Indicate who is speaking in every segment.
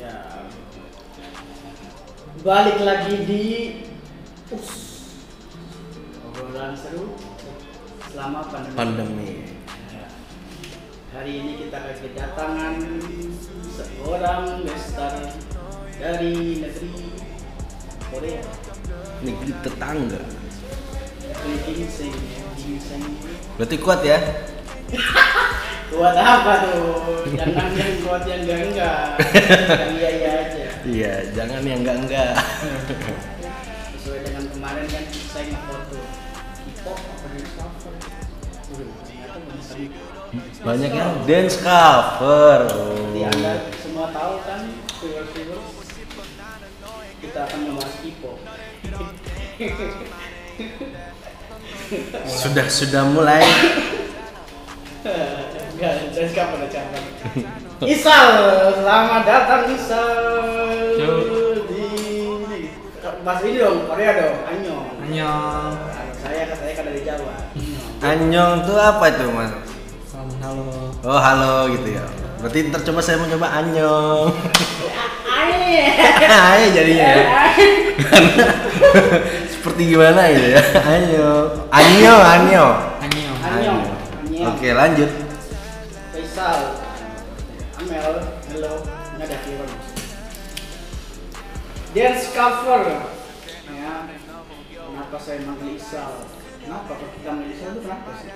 Speaker 1: Ya. Balik lagi di Us. Obrolan seru selama pandemi.
Speaker 2: Pandemi.
Speaker 1: Ya. Hari ini kita akan kedatangan seorang lestari dari negeri Korea.
Speaker 2: Negeri tetangga.
Speaker 1: Negeri ginseng.
Speaker 2: Berarti kuat ya?
Speaker 1: Kuat apa tuh? Jangan yang kuat yang enggak enggak. Iya iya aja.
Speaker 2: Iya, jangan yang enggak enggak.
Speaker 1: sesuai dengan kemarin kan saya ngefoto K-pop apa dance cover banyak
Speaker 2: yang dance cover.
Speaker 1: Jadi
Speaker 2: Oh.
Speaker 1: anda semua tahu kan viewers kita akan membahas K-pop
Speaker 2: Sudah sudah mulai.
Speaker 1: Cover Isal, selamat datang Isal
Speaker 3: Yo.
Speaker 1: di bahasa ini dong, Korea dong, Annyeong
Speaker 3: Annyeong.
Speaker 1: Saya saya kan dari Jawa
Speaker 2: Anyong tuh apa itu, Mas?
Speaker 3: Salam halo.
Speaker 2: Oh, halo gitu ya. Berarti ntar coba saya mau coba anyong.
Speaker 1: Aye.
Speaker 2: Ayo jadinya ya. Karena seperti gimana gitu ya. Anyong. Anyong, anyong.
Speaker 3: Annyeong.
Speaker 1: Annyeong. Annyeong.
Speaker 2: Oke, lanjut.
Speaker 1: Faisal, Amel, hello, ini ada Kiron. Dance cover. Ya, kenapa saya manggil Isal? Kenapa kalau kita manggil Isal itu kenapa sih?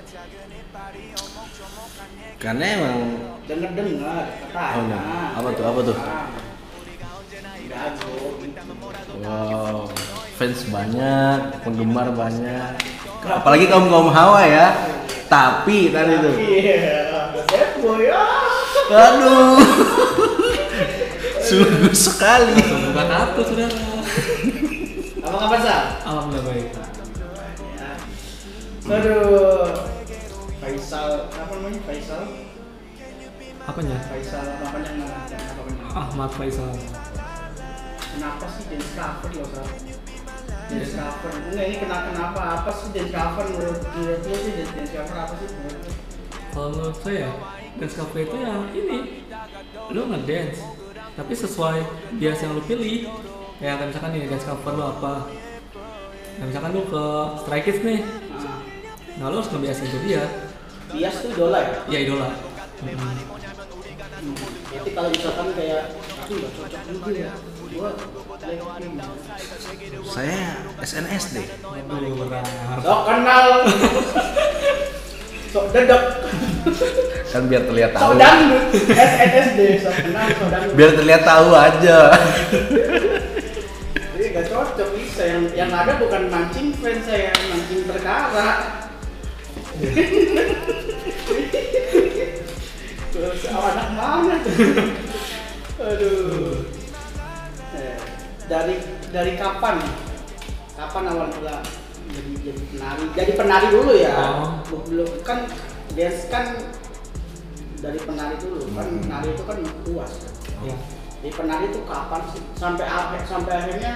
Speaker 2: Karena emang
Speaker 1: Dengar dengar katanya.
Speaker 2: Oh, enggak. Apa tuh, apa tuh? Wow, fans banyak, penggemar banyak. Apalagi kaum kaum hawa ya. Tapi tadi tuh.
Speaker 1: Iya, boy. ah.
Speaker 2: Aduh. Sungguh sekali.
Speaker 3: Buka kartu saudara.
Speaker 1: Apa kabar Sal?
Speaker 3: Alhamdulillah baik.
Speaker 1: Aduh. Faisal, apa namanya? Faisal?
Speaker 3: Apanya?
Speaker 1: Faisal apa namanya? Apa namanya?
Speaker 3: Ahmad Faisal.
Speaker 1: Kenapa sih dance cover loh Sal? Dance cover, enggak ini kenapa kenapa apa sih dance cover menurut menurut lu sih dance cover apa sih?
Speaker 3: Kalau menurut saya, dance cover itu ya ini. Lu ngedance, tapi sesuai bias yang lu pilih. Kayak kan misalkan nih dance cover lu apa? Nah, misalkan lu ke Stray Kids nih,
Speaker 1: Nah,
Speaker 3: lu harus ngebiasin ke dia.
Speaker 1: bias tuh idola ya?
Speaker 3: Ya idola.
Speaker 1: Hmm. Berarti kalau misalkan kayak aku nggak cocok juga ya.
Speaker 2: Saya SNSD.
Speaker 3: Aduh, berat.
Speaker 1: Sok kenal, sok dedek,
Speaker 2: Kan biar terlihat tahu.
Speaker 1: dangdut, SNSD, dangdut.
Speaker 2: Biar terlihat tahu aja.
Speaker 1: Ini gak cocok bisa yang yang ada bukan mancing fans saya, mancing perkara. Terus anak mana? Aduh. Eh, dari dari kapan? Kapan awal mula jadi jadi penari? Jadi penari dulu ya.
Speaker 3: Oh.
Speaker 1: Belum kan dance kan dari penari dulu kan
Speaker 2: Hmm.
Speaker 1: penari itu kan luas. kan.
Speaker 3: Ya.
Speaker 1: Di penari itu kapan sih? Sampai akhir sampai akhirnya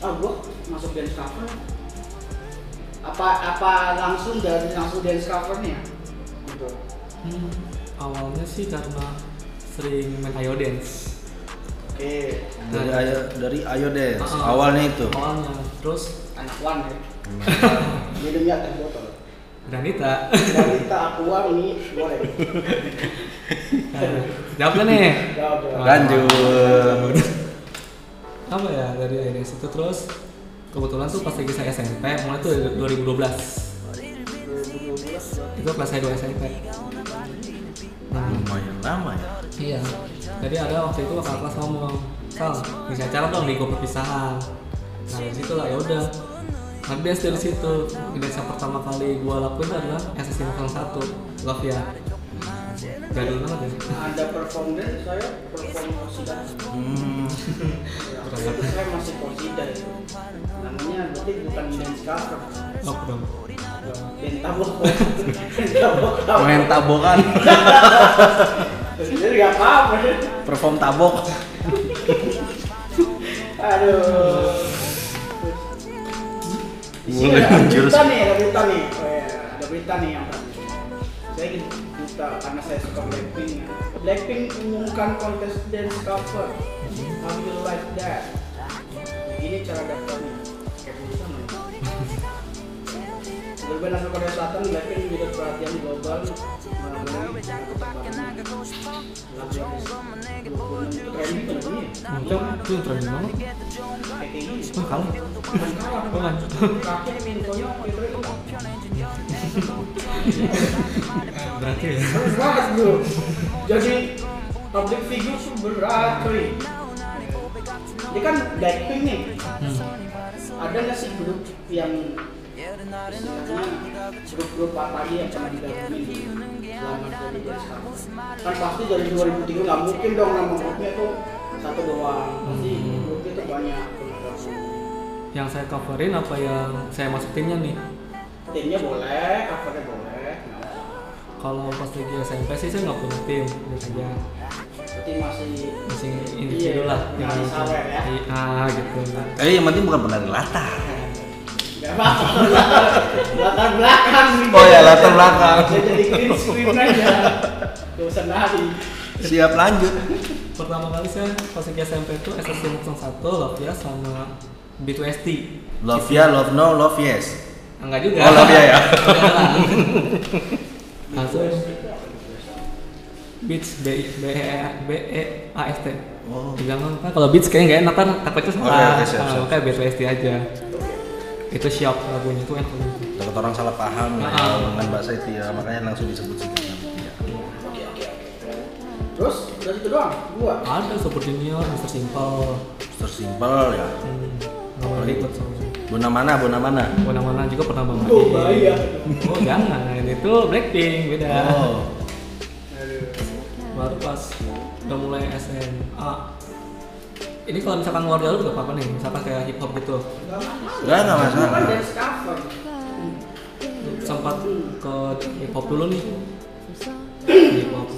Speaker 1: ah gua masuk dance cover. Apa apa langsung dari langsung dance covernya? Gitu.
Speaker 3: Hmm, awalnya sih karena sering main ayo dance.
Speaker 1: Oke,
Speaker 2: Dari ayo dari ayo dance.
Speaker 3: Ah.
Speaker 2: Awalnya itu.
Speaker 3: Awalnya, terus
Speaker 1: anak wan ya. Minumnya teh botol.
Speaker 3: Granita.
Speaker 1: Wanita aqua ini goreng.
Speaker 3: Nah, Jawab kan nih.
Speaker 1: Jawab, jawab.
Speaker 2: Lanjut.
Speaker 3: Apa ya dari ayo dance itu terus kebetulan tuh pas lagi saya SMP, mulai tuh 2012. Itu kelas saya 2 SMP. Nah,
Speaker 2: Lumayan lama ya.
Speaker 3: Iya. Jadi ada waktu itu kakak kelas ngomong, Sal, bisa acara dong di perpisahan. Nah dari situ lah ya udah. Ngedes dari situ. Ngedes yang pertama kali gua lakuin adalah SSC 01 Love ya. Jadul banget ya.
Speaker 1: Ada perform dance saya perform kosida.
Speaker 2: Hmm.
Speaker 1: Ya, itu saya masih kosida itu. Namanya berarti bukan dance cover.
Speaker 3: Oh dong.
Speaker 1: Dance tabok. Dance tabok.
Speaker 2: Main tabokan.
Speaker 1: Jadi nggak apa-apa.
Speaker 2: Perform tabok.
Speaker 1: Aduh. Di sini
Speaker 2: Mulai
Speaker 1: ada berita nih, ada berita nih. Oh, ya, ada berita nih yang tadi. Saya ingin berita karena saya suka Blackpink. Blackpink umumkan kontes dance cover. How you like that? Ini cara daftarnya. Berbeda asal Korea Selatan, Blackpink menjadi perhatian global.
Speaker 3: Itu itu yang trending banget. Wah kalah.
Speaker 1: Bukan itu itu.
Speaker 3: Berarti ya.
Speaker 1: berat bro jadi public figure tuh berat cuy ini kan Blackpink nih
Speaker 3: Hmm.
Speaker 1: ada nggak sih grup yang istilahnya grup-grup apa lagi yang pernah digabungin selama dance cover? kan pasti dari 2003 nggak mungkin dong nama grupnya tuh satu doang pasti grupnya tuh banyak
Speaker 3: Yang saya coverin apa yang saya masuk timnya nih?
Speaker 1: timnya boleh covernya boleh
Speaker 3: Kalau pas lagi SMP sih saya nggak punya tim, biasa aja.
Speaker 1: berarti masih
Speaker 3: Masih
Speaker 1: Iya,
Speaker 3: individu lah.
Speaker 1: nggak
Speaker 3: yang
Speaker 1: ya.
Speaker 3: Iya, Ah gitu.
Speaker 2: Tapi yang penting bukan penari latar.
Speaker 1: Latar belakang nih.
Speaker 2: Oh ya, latar belakang.
Speaker 1: Jadi green screen aja gak usah nari
Speaker 2: Siap lanjut.
Speaker 3: Pertama kali saya pas lagi SMP itu SSC 01 Lovia sama B2ST.
Speaker 2: Love ya, love no, love yes.
Speaker 3: Enggak juga.
Speaker 2: Oh, Lovia ya.
Speaker 3: Langsung Beats B B E B E A S T.
Speaker 2: Oh.
Speaker 3: Jangan kan kalau Beats kayaknya nggak enak kan takutnya salah.
Speaker 2: Oke, oke, siap,
Speaker 3: Ah,
Speaker 2: siap.
Speaker 3: makanya B2ST aja. Itu siap lagunya itu enak banget.
Speaker 2: Takut orang salah paham ya,
Speaker 3: Ah.
Speaker 2: dengan bahasa itu ya, makanya langsung disebut sih.
Speaker 1: oke oke oke terus udah itu doang dua
Speaker 3: Ada Super Junior, Mr. Simple.
Speaker 2: Tersimpel ya.
Speaker 3: Hmm. Nama ribet sama
Speaker 2: Bona mana, bona mana?
Speaker 3: Mana-mana juga pernah banget.
Speaker 1: oh bahaya
Speaker 3: Oh jangan, itu Blackpink beda.
Speaker 2: Oh.
Speaker 3: Baru pas udah mulai SMA. Ini kalau misalkan luar jalur gak apa-apa nih, misalkan kayak hip hop gitu.
Speaker 2: Enggak, enggak
Speaker 1: kan
Speaker 2: masalah.
Speaker 1: dance cover
Speaker 3: Sempat ke hip hop dulu nih. Hip hop.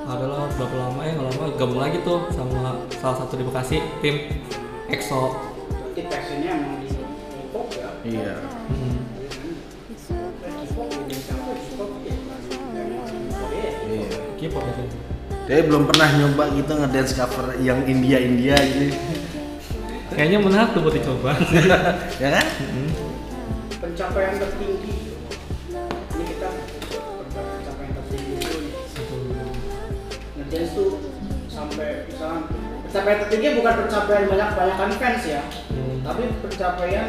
Speaker 3: Adalah berapa lama ya, nggak lama gabung lagi tuh sama salah satu di Bekasi tim EXO.
Speaker 1: berarti passionnya emang di hip hop ya
Speaker 2: Iya.
Speaker 3: Hmm.
Speaker 1: hip hop ya
Speaker 2: Tapi belum pernah nyoba gitu ngedance cover yang India India gitu.
Speaker 3: Kayaknya menarik tuh buat dicoba.
Speaker 2: ya kan?
Speaker 1: pencapaian tertinggi ini kita pencapaian tertinggi itu ngedance tuh sampai misalnya pencapaian tertinggi bukan pencapaian banyak banyakan fans ya
Speaker 3: Hmm.
Speaker 1: tapi pencapaian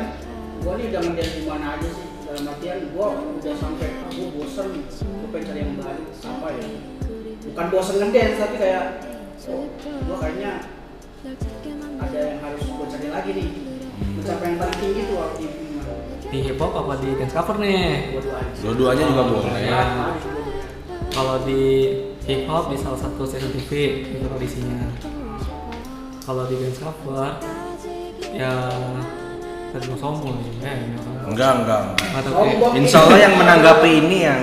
Speaker 1: gua nih udah ngedance di mana aja sih dalam artian gua udah sampai gua bosen gua pengen cari yang baru apa ya bukan bosen ngedance tapi kayak oh, gua kayaknya ada yang harus gua cari lagi nih pencapaian paling tinggi tuh waktu itu?
Speaker 3: Di hip hop apa di dance cover nih?
Speaker 1: Dua-duanya.
Speaker 2: Juga boleh.
Speaker 3: Ya. Kalau di hip hop di salah satu stasiun TV itu audisinya. Kalau di dance cover ya tadi mau sombong orang.
Speaker 2: Enggak, enggak.
Speaker 3: Nggak tahu,
Speaker 1: Sombong.
Speaker 2: Insya Allah yang menanggapi ini yang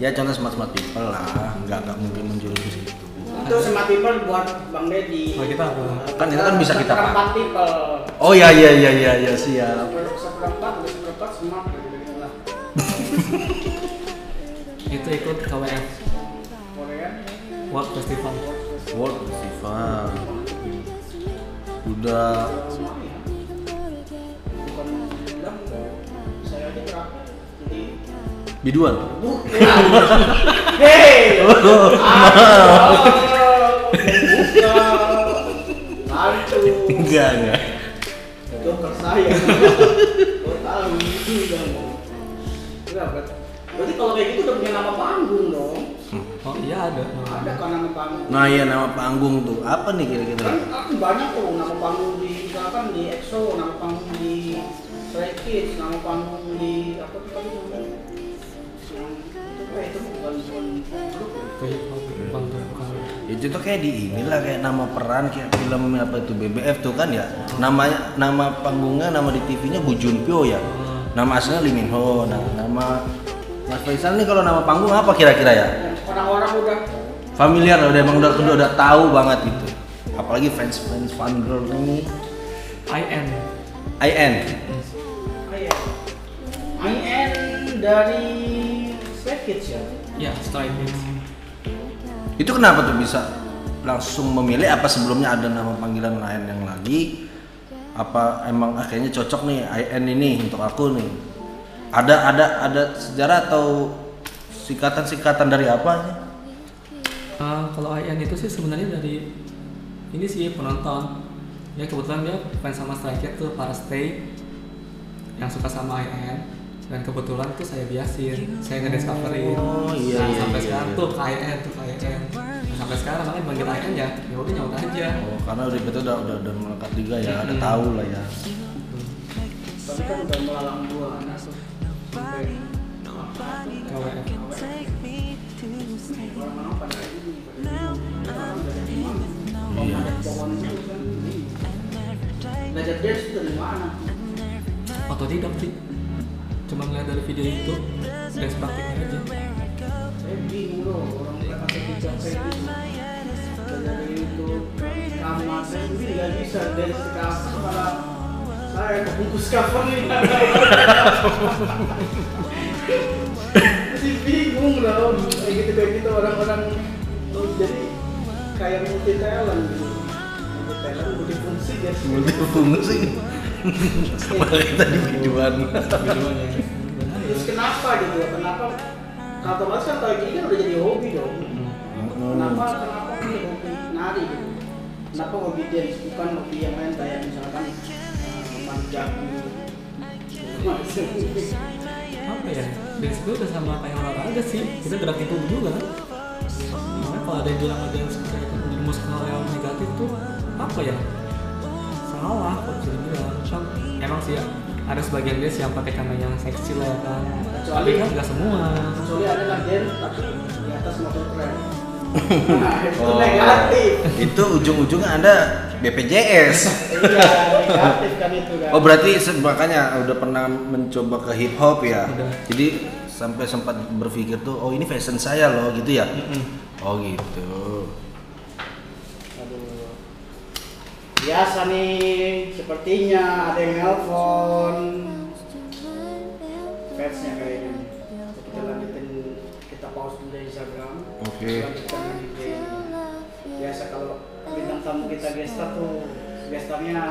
Speaker 2: ya contoh smart smart people lah, enggak enggak mungkin menjurus ke situ.
Speaker 1: Itu smart people buat Bang Deddy.
Speaker 3: Kalau kita apa?
Speaker 2: Kan itu kan bisa kita pakai.
Speaker 1: People.
Speaker 2: Oh iya iya iya iya iya siap.
Speaker 1: Seper- Seperempat, udah seperempat smart gitu gitu lah.
Speaker 3: Itu ikut KWF
Speaker 1: Korea.
Speaker 3: World Festival.
Speaker 2: World Festival. Udah biduan.
Speaker 1: bukan. Hei. Bukan. Mantu.
Speaker 2: Enggak enggak.
Speaker 1: dokter saya kau tahu itu udah enggak berarti berarti kalau kayak gitu udah punya nama panggung dong
Speaker 3: Oh iya ada.
Speaker 1: ada kan nama panggung
Speaker 2: Nah iya nama panggung tuh apa nih kira-kira?
Speaker 1: kan kan banyak tuh nama panggung di misalkan di EXO nama panggung di Stray Kids nama panggung di apa tuh tadi namanya itu itu bukan bukan?
Speaker 3: Itu
Speaker 2: itu kayak di inilah kayak nama peran kayak film apa itu BBF tuh kan ya. Namanya nama panggungnya nama di TV-nya Bu Junpyo ya. Nama aslinya Lee Min Ho. Nah, nama Mas Faisal nih kalau nama panggung apa kira-kira ya?
Speaker 1: Orang-orang udah
Speaker 2: Familiar lah, udah emang udah, udah, udah tahu banget gitu. Apalagi fans fans fan girl ini
Speaker 3: IN.
Speaker 2: IN.
Speaker 1: IN dari Stray Kids ya
Speaker 3: Ya, Stray Kids.
Speaker 2: Itu kenapa tuh bisa langsung memilih apa sebelumnya ada nama panggilan lain yang lagi? Apa emang akhirnya cocok nih IN ini untuk aku nih? Ada ada ada sejarah atau sikatan-sikatan dari apa?
Speaker 3: Ah, kalau IN itu sih sebenarnya dari ini sih penonton. Ya kebetulan dia fans sama Stray tuh para Stay yang suka sama IN dan kebetulan tuh saya biasin, saya ngediscoverin.
Speaker 2: Oh, iya,
Speaker 3: Nah,
Speaker 2: iya,
Speaker 3: sampai
Speaker 2: iya,
Speaker 3: sekarang
Speaker 2: iya.
Speaker 3: tuh IN tuh IN. Nah, sampai sekarang makanya panggil IN ya, ya udah nyaut aja.
Speaker 2: Oh, karena udah itu udah udah, udah melekat juga ya, ada
Speaker 3: Hmm.
Speaker 2: tahu lah ya.
Speaker 1: Tapi kan udah melalang dua anak tuh. Sampai
Speaker 3: KWF.
Speaker 1: mana?
Speaker 2: Iya.
Speaker 1: Belajar itu dari mana?
Speaker 3: Otodidak sih. Cuma ngeliat dari video itu dan praktiknya aja.
Speaker 1: Saya bingung loh, orang kita pakai hijab kayak gitu. Dari itu kamar saya sendiri nggak bisa dari sekarang malah saya kebungkus cover nih. Masih bingung loh, kayak gitu kayak gitu orang-orang jadi kayak multi talent gitu. Multi talent, multi fungsi guys.
Speaker 2: Multifungsi. Makanya tadi videoan.
Speaker 1: Terus kenapa gitu? Kenapa? Kalau otomatis kan kalau gini kan udah jadi hobi dong. Kenapa kenapa ini hobi nari gitu? Kenapa hobi dance bukan hobi yang lain kayak misalkan panjat gitu.
Speaker 3: apa ya dance itu udah sama kayak olahraga sih kita gerakin tubuh juga kan makanya kalau ada yang bilang ada yang kayak itu menjadi muskal yang negatif tuh apa ya salah kok bisa dibilang kan emang sih ya ada sebagian dance yang pakai cara yang seksi lah ya kan
Speaker 1: Kecuali-
Speaker 3: tapi kan nggak semua
Speaker 1: Kecuali ada kan dance tapi di atas motor keren. Nah, itu negatif.
Speaker 2: Itu ujung-ujungnya Anda BPJS.
Speaker 1: Iya, negatif kan itu kan.
Speaker 2: Oh berarti makanya udah pernah mencoba ke hip hop ya.
Speaker 3: Udah.
Speaker 2: Jadi sampai sempat berpikir tuh, oh ini fashion saya loh gitu ya. Oh gitu.
Speaker 1: Aduh. Biasa nih, sepertinya ada yang nelpon. Fansnya kayaknya. Kita lanjutin, kita pause dulu di Instagram.
Speaker 2: Oke.
Speaker 1: Lanjutkan lagi Biasa kalau bintang tamu kita gestar tuh, gestarnya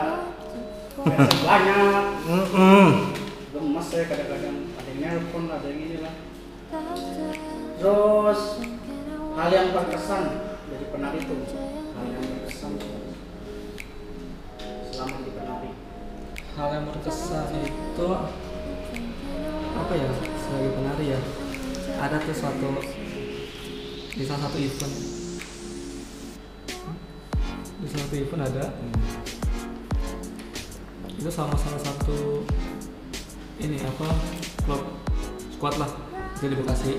Speaker 1: fansnya banyak. Gemes saya kadang-kadang ada yang nelpon, ada yang ini lah. Terus hal yang berkesan dari penari itu, hal yang berkesan
Speaker 3: itu apa ya sebagai penari ya ada tuh suatu di salah satu event. Di salah satu event ada? Itu sama salah satu ini apa klub squad lah itu di Bekasi.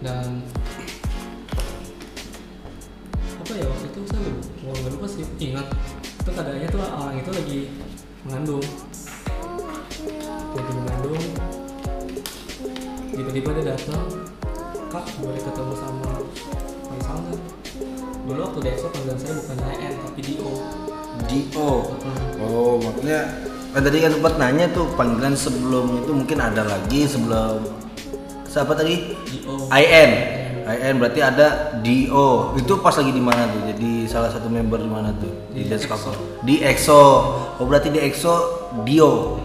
Speaker 3: Dan apa ya waktu itu saya lupa, lupa sih ingat itu keadaannya tuh orang itu lagi mengandung lagi mengandung tiba-tiba dia datang kak boleh ketemu sama Faisal nggak dulu waktu EXO panggilan saya bukan IN tapi Dio
Speaker 2: Dio. Oh maksudnya kan tadi kan sempat nanya tuh panggilan sebelum itu mungkin ada lagi sebelum siapa tadi?
Speaker 3: Dio
Speaker 2: IN. IN berarti ada Dio. Itu pas lagi di mana tuh? Jadi salah satu member di mana tuh? Di,
Speaker 3: Di
Speaker 2: Dance. Couple. Di EXO. Oh berarti di EXO Dio.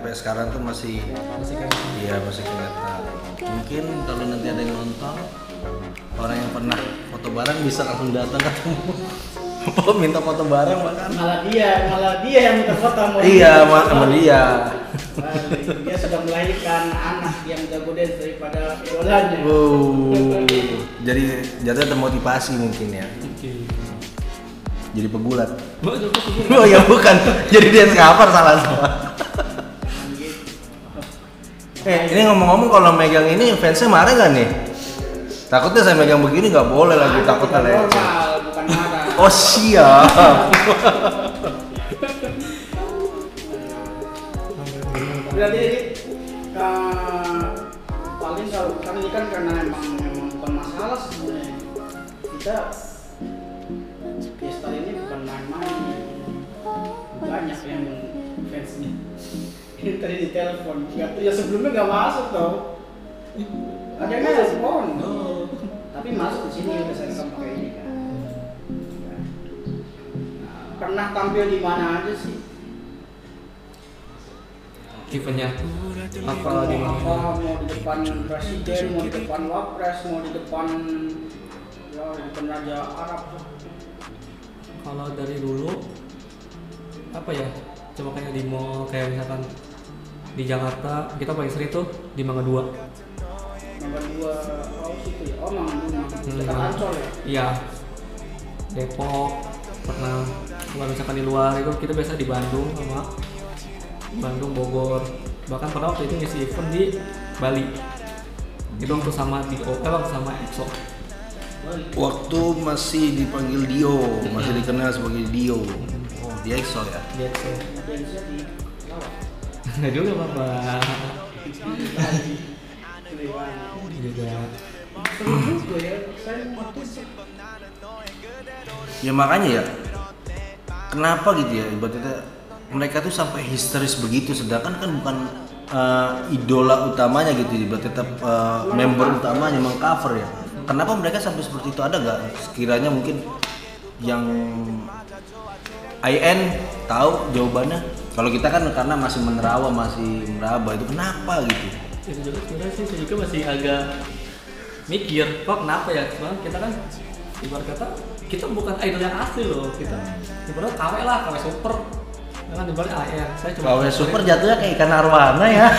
Speaker 2: Sampai sekarang tuh masih
Speaker 3: masih
Speaker 2: Iya masih kelihatan. Mungkin kalau nanti ada yang nonton orang yang pernah foto bareng bisa langsung datang ketemu. Oh minta foto bareng bahkan.
Speaker 1: Malah dia, malah dia yang minta foto sama
Speaker 2: Iya sama dia.
Speaker 1: Dia sudah melahirkan anak yang jago dance daripada idolanya.
Speaker 2: Wow. Jadi jatuh termotivasi mungkin ya.
Speaker 3: oke
Speaker 2: Jadi pegulat. Oh ya bukan. Jadi dia cover salah salah. Eh ini ngomong-ngomong kalau megang ini fansnya marah gak nih? Takutnya saya megang begini nggak boleh lagi takut
Speaker 1: normal, bukan marah.
Speaker 2: Oh siap.
Speaker 1: Ini Nah, paling kalau kan ini kan karena emang emang bukan masalah sebenarnya kita pesta ini bukan main-main banyak yang fansnya ini tadi di telepon. Nggak tuh ya sebelumnya nggak masuk tau ada yang respon
Speaker 3: Oh.
Speaker 1: tapi masuk di sini udah saya rekam pakai ini kan. Nah, pernah tampil di mana aja sih?
Speaker 3: Eventnya? Apa di
Speaker 1: apa mau di depan presiden mau di depan wapres mau di depan ya di depan raja Arab.
Speaker 3: Kalau dari dulu apa ya? Coba kayak di mall kayak misalkan di Jakarta kita paling sering tuh di Mangga Dua.
Speaker 1: Nomor dua oh ya? Oh mang mang
Speaker 3: Hmm.
Speaker 1: ancol ya?
Speaker 3: Iya. Depok pernah. Kalau misalkan di luar itu kita biasa di Bandung sama Bandung Bogor. Bahkan pernah waktu itu ngisi event di Bali. Itu waktu sama di eh waktu sama EXO
Speaker 2: Waktu masih dipanggil Dio, masih dikenal sebagai Dio. Oh, dia EXO ya.
Speaker 3: di EXO
Speaker 1: di lawak
Speaker 3: nggak juga apa
Speaker 1: Lebih
Speaker 3: juga
Speaker 1: ya
Speaker 2: Ya makanya ya, kenapa gitu ya ibaratnya mereka tuh sampai histeris begitu, sedangkan kan bukan eh, idola utamanya gitu, ibaratnya tetap eh, member utamanya mengcover ya. Kenapa mereka sampai seperti itu ada nggak? Sekiranya mungkin yang IN tahu jawabannya. Kalau kita kan karena masih menerawa, masih meraba itu kenapa gitu?
Speaker 3: itu juga sebenarnya sih saya juga masih agak mikir kok kenapa ya cuman kita kan ibarat kata kita bukan idol yang asli loh kita ibarat KW lah KW super kan ibarat AR saya cuma
Speaker 2: KW Super jatuhnya kayak ikan arwana ya.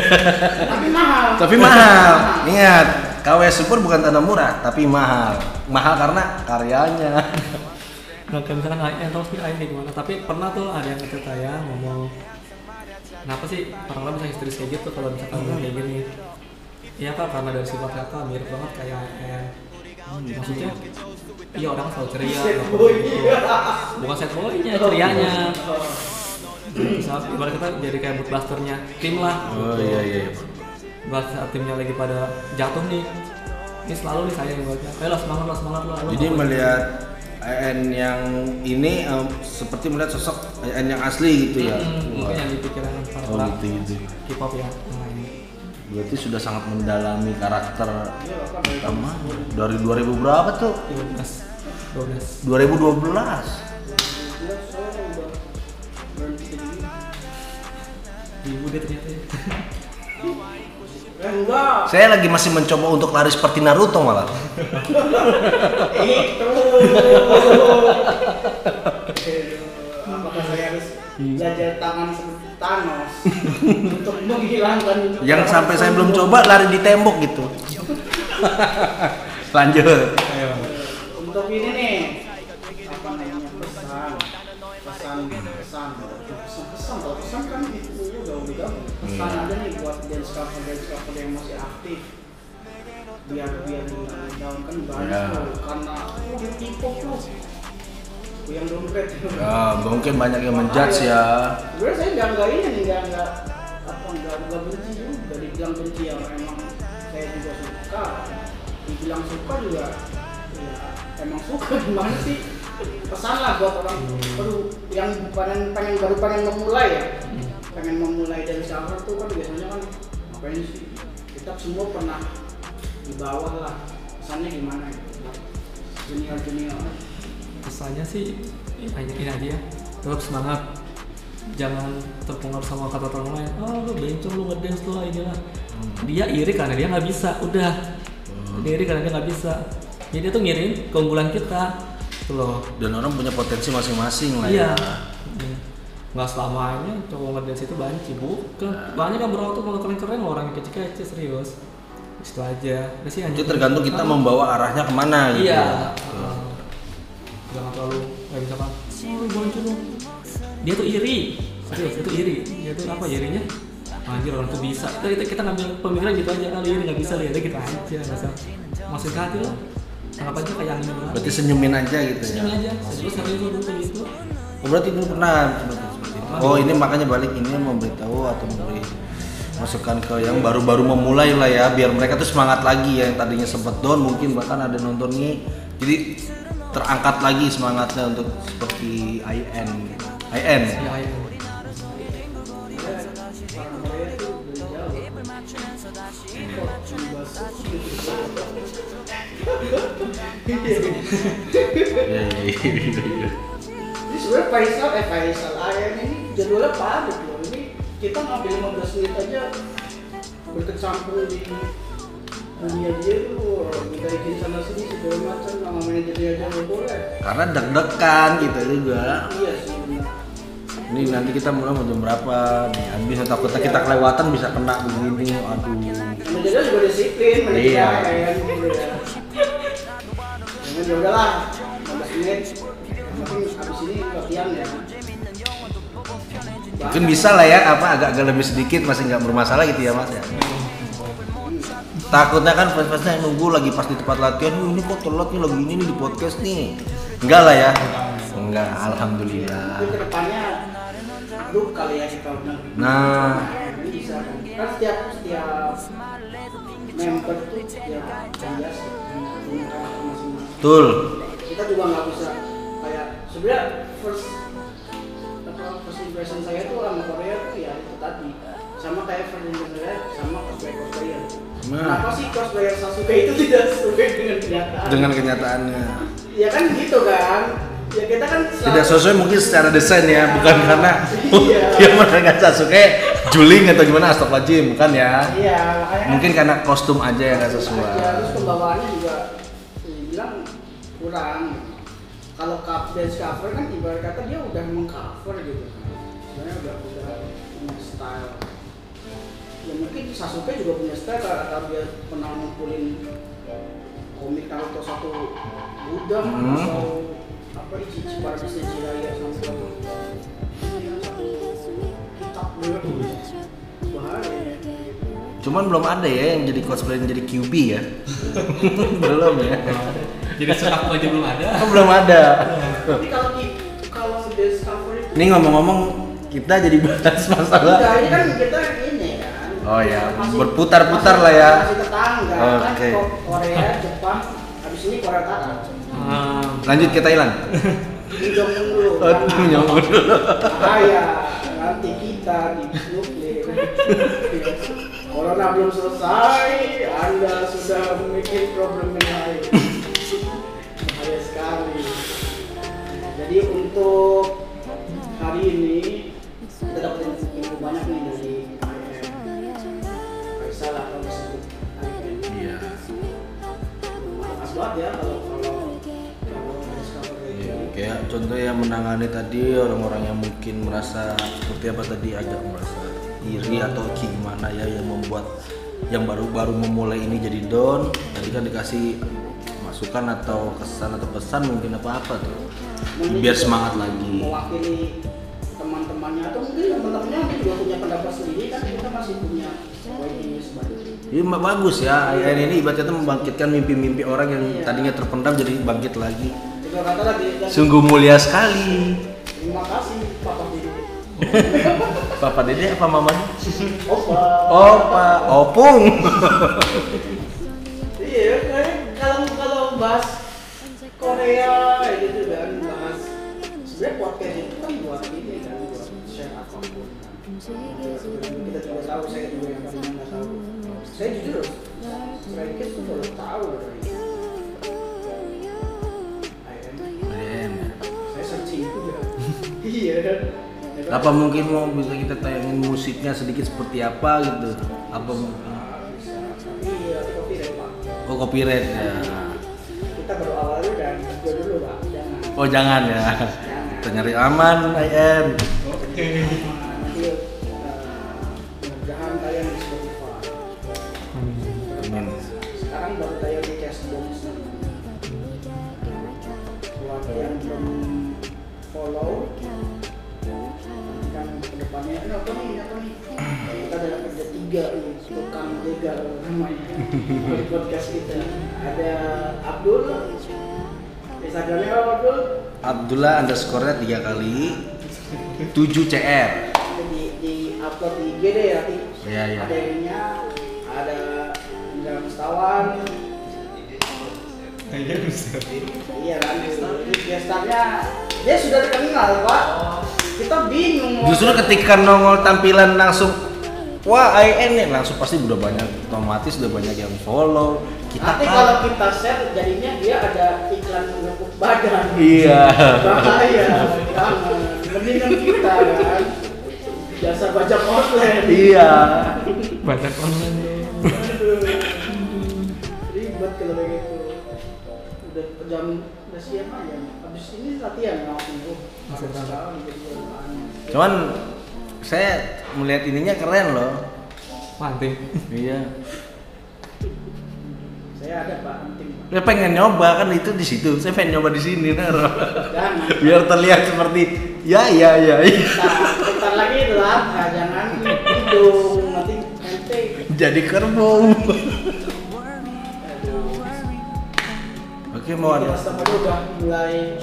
Speaker 1: tapi mahal
Speaker 2: tapi mahal. Ingat, KW Super bukan tanah murah, tapi mahal. Mahal karena karyanya.
Speaker 3: Nah, kayak misalkan AR terus nih AR gimana? Tapi pernah tuh ada yang ngechat saya ngomong kenapa sih orang-orang bisa histeris kayak gitu kalau misalkan
Speaker 2: Hmm.
Speaker 3: kayak gini? Iya kak karena dari sifat kakak mirip banget kayak AR maksudnya iya orang selalu ceria nggak bukan set boynya cerianya. saat ibarat kita jadi kayak blasternya tim lah.
Speaker 2: Oh iya iya.
Speaker 3: buat saat timnya lagi pada jatuh nih ini selalu nih saya yang buatnya. Ayo lah semangat lah semangat lah.
Speaker 2: Jadi melihat AN yang ini em, seperti melihat sosok AN yang asli gitu ya.
Speaker 3: Hmm, mungkin yang dipikiran para
Speaker 2: Oh gitu gitu.
Speaker 3: K-pop ya
Speaker 2: Berarti sudah sangat mendalami karakter
Speaker 1: dari
Speaker 2: utama dari 2000 berapa tuh?
Speaker 3: 12 12
Speaker 2: 2012.
Speaker 1: bulan saya udah berhenti jadi
Speaker 3: ibu dia ternyata
Speaker 1: enggak.
Speaker 2: Saya lagi masih mencoba untuk lari seperti Naruto malah.
Speaker 1: itu. Apakah saya harus belajar tangan seperti Thanos untuk menghilangkan
Speaker 2: Yang sampai saya belum coba lari di tembok gitu. Lanjut.
Speaker 1: untuk ini nih apa namanya pesan. Pesan pesan. Pesan pesan pesan kan udah gabung pesan
Speaker 2: Hmm.
Speaker 1: ada nih buat dance cover dance cover yang masih aktif. Biar biar down kan banyak
Speaker 2: Ya.
Speaker 1: tuh karena oh dia K-pop tuh yang dompet.
Speaker 2: Ya, mungkin banyak yang menjudge ya.
Speaker 1: sebenarnya saya nggak nggak ini nih nggak nggak apa nggak nggak benci juga dibilang benci ya emang saya juga suka. Dibilang suka juga ya emang suka. Gimana sih? Pesan lah buat orang baru yang pengen pengen baru pengen memulai ya pengen memulai dari cover tuh kan biasanya kan ngapain sih? Kita semua pernah di bawah lah pesannya gimana ya junior junior
Speaker 3: pesannya sih ini aja ini aja ya. Tetap semangat. Jangan terpengaruh sama kata orang lain. Oh lu bencong lu ngedance lu inilah dia iri karena dia nggak bisa udah. Dia iri karena dia nggak bisa. Jadi dia tuh ngirin keunggulan kita. Tuh loh.
Speaker 2: Dan orang punya potensi masing-masing lah
Speaker 3: iya.
Speaker 2: ya.
Speaker 3: Nggak selamanya cowok ngedance itu banci bukan. Banyak kan berawal tuh kalau keren-keren loh orang yang kecil-kecil serius. Itu aja. Sih
Speaker 2: Itu tergantung kita membawa arahnya ke mana gitu.
Speaker 3: iya. uh, jangan terlalu kayak misalkan oh banci lu dia tuh iri. Serius dia tuh iri. Dia tuh apa irinya? Anjir orang tuh bisa. Kita, kita, kita ngambil pemikiran gitu aja kali ini nggak bisa lihat gitu aja nggak masukin ke hati lo anggap aja kayak angin
Speaker 2: Berarti senyumin aja gitu ya.
Speaker 3: senyum aja. Terus serius kayak gitu
Speaker 2: Oh, berarti dulu pernah itu. Oh, ini makanya balik ini memberitahu atau memberi masukan ke yang baru-baru memulai lah ya biar mereka tuh semangat lagi ya yang tadinya sempat down mungkin bahkan ada nonton ini jadi terangkat lagi semangatnya untuk seperti IN. IN.
Speaker 1: Ini sebenarnya Faisal, eh Faisal Ayan ini jadwalnya padat loh. Ini kita ngambil 15 menit aja berkecimpung di dunia dia tuh minta izin sana sini segala macam sama manajernya aja nggak boleh.
Speaker 2: karena deg-degan gitu juga
Speaker 1: Iya sih benar.
Speaker 2: ini nanti kita mulai mau jam berapa nih habis takutnya kita kelewatan bisa kena begini aduh
Speaker 1: Manajernya juga disiplin, manajernya
Speaker 2: Iya.
Speaker 1: kayak gitu ya. Jangan ya udahlah, 15 menit. Yang penting abis ini latihan ya.
Speaker 2: Mungkin bisa lah ya apa agak-agak lebih sedikit masih nggak bermasalah gitu ya mas ya. Takutnya kan fans-fansnya yang nunggu lagi pas di tempat latihan "Wih, ini kok telat nih lagi ini nih di podcast nih. Enggak lah ya. Enggak alhamdulillah.
Speaker 1: Ke depannya kali ya kita
Speaker 2: nah.
Speaker 1: Kan. Setiap setiap member tuh ya karakter masing-masing.
Speaker 2: betul.
Speaker 1: Kita juga nggak bisa kayak sebenarnya first impression saya tuh sama Korea tuh ya itu tadi sama kayak impression saya sama cosplayer cosplayer.
Speaker 2: Nah.
Speaker 1: Kenapa sih cosplayer Sasuke itu tidak sesuai dengan kenyataan?
Speaker 2: dengan kenyataannya
Speaker 1: Ya kan gitu kan. Ya kita kan
Speaker 2: tidak sesuai mungkin secara desain ya bukan karena
Speaker 1: Iya.
Speaker 2: dia mereka Sasuke juling atau gimana astagfirullahaladzim bukan ya
Speaker 1: Iya, kan
Speaker 2: mungkin karena kostum aja yang nggak sesuai
Speaker 1: aja, terus pembawaannya juga dibilang kurang kalau cup dance cover kan ibarat kata dia udah mengcover gitu kan sebenarnya udah udah punya style ya mungkin Sasuke juga punya style karena dia pernah ngumpulin komik Naruto satu gudang
Speaker 2: Hmm.
Speaker 1: atau apa Ichichi Paradise Jiraiya sama satu bahaya ya.
Speaker 2: Cuman belum ada ya yang jadi cosplay yang jadi QB ya. belum ya.
Speaker 3: jadi sepak aja belum ada
Speaker 2: Oh, belum ada.
Speaker 1: Tapi kalau kalau discover itu
Speaker 2: Ini ngomong-ngomong kita jadi bahas masalah.
Speaker 1: enggak, ini kan kita ini kan.
Speaker 2: Oh ya,
Speaker 1: Masih-
Speaker 2: berputar-putar lah ya.
Speaker 1: Masih tetangga kan
Speaker 2: Oke.
Speaker 1: Ko- Korea, Jepang, habis ini Korea Utara.
Speaker 3: Ah,
Speaker 2: Lanjut ke Thailand.
Speaker 1: Minjong dulu.
Speaker 2: Oh, dulu.
Speaker 1: Bahaya, nanti kita di nuklir. Corona belum selesai, Anda sudah memikir problem yang lain. Bahaya sekali. Jadi untuk hari ini kita dapat banyak nih dari. Faisal atau disebut.
Speaker 2: Iya.
Speaker 1: Banget ya kalau kayak
Speaker 2: Iya. Kayak contoh yang menangani tadi orang-orang yang mungkin merasa seperti apa tadi agak merasa iri atau gimana ya yang membuat yang baru-baru memulai ini jadi down. Tadi kan dikasih masukan atau kesan atau pesan mungkin apa-apa tuh.
Speaker 1: Mungkin
Speaker 2: Biar semangat lagi.
Speaker 1: mewakili teman-temannya atau mungkin teman-temannya juga punya pendapat sendiri kan kita masih punya
Speaker 2: Ini mah bagus ya, IAIN ini ibaratnya membangkitkan mimpi-mimpi orang yang
Speaker 1: Iya.
Speaker 2: tadinya terpendam jadi bangkit lagi.
Speaker 1: kata lagi dan
Speaker 2: Sungguh mulia sekali.
Speaker 1: terima kasih Papa Didi
Speaker 2: Papa Dede apa Mama?
Speaker 1: Opa
Speaker 2: Opa, Opung.
Speaker 1: iya kalau kalau bahas Korea gitu kan bahas sebenarnya podcast kita juga tahu saya juga yang tadinya nggak tahu saya jujur Strike itu baru tahu dari saya searching juga iya?
Speaker 2: Apa mungkin mau bisa kita tayangin musiknya sedikit seperti apa gitu? Apa mungkin?
Speaker 1: ya kopi deh pak
Speaker 2: Oh copyright ya.
Speaker 1: kita baru awalnya dan dulu pak jangan
Speaker 2: Oh jangan ya. Kita nyari aman IM.
Speaker 1: nanti eh, tiga nih tukang jegal namanya di podcast kita ada Abdul. Instagramnya apa Abdul?
Speaker 2: Abdullah underscore-nya tiga kali 7 CR.
Speaker 1: di, di upload di IG deh ya di
Speaker 2: Iya, iya.
Speaker 1: ada ininya ada Indra Mustawan iya kan? Ini gestarnya dia sudah terkenal pak. Kita bingung
Speaker 2: Justru ketika nongol tampilan langsung Wah, IN nih langsung pasti udah banyak otomatis udah banyak yang follow. Kita
Speaker 1: nanti
Speaker 2: kan-
Speaker 1: kalau kita share jadinya dia ada iklan ngepuk badan
Speaker 2: Iya.
Speaker 1: bahaya jangan mendingan kita kan jasa bajak online
Speaker 2: Iya.
Speaker 3: banyak online
Speaker 1: Aduh. ribet kalau kayak gitu udah jam udah siap aja habis ini latihan jadi apaan.
Speaker 2: Cuman saya melihat ininya keren loh.
Speaker 3: penting
Speaker 2: Iya.
Speaker 1: saya ada pak
Speaker 2: Saya pengen nyoba kan itu di situ. Saya pengen nyoba di sini Naro.
Speaker 1: jangan
Speaker 2: Biar terlihat seperti ya ya ya.
Speaker 1: bentar, lagi itu lah jangan hidung nanti ente
Speaker 2: Jadi kerbau. Oke mau ada.
Speaker 1: Sama udah mulai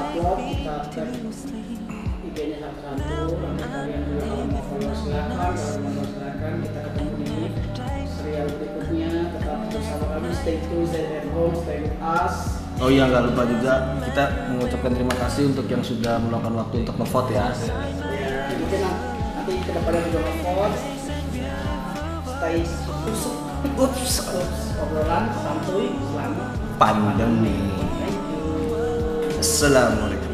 Speaker 1: kita upload kita tag IG-nya satu-satu nanti kalian juga kalau mau follow silakan kalau mau follow silakan kita ketemu di serial berikutnya tetap bersama kami stay tune stay at home stay with us
Speaker 2: Oh iya nggak lupa juga kita mengucapkan terima kasih untuk yang sudah meluangkan waktu untuk ngevote ya.
Speaker 1: ya mungkin nanti ke depannya juga nge-vote stay ups ups obrolan santuy selamat
Speaker 2: Pandemi. Assalamualaikum.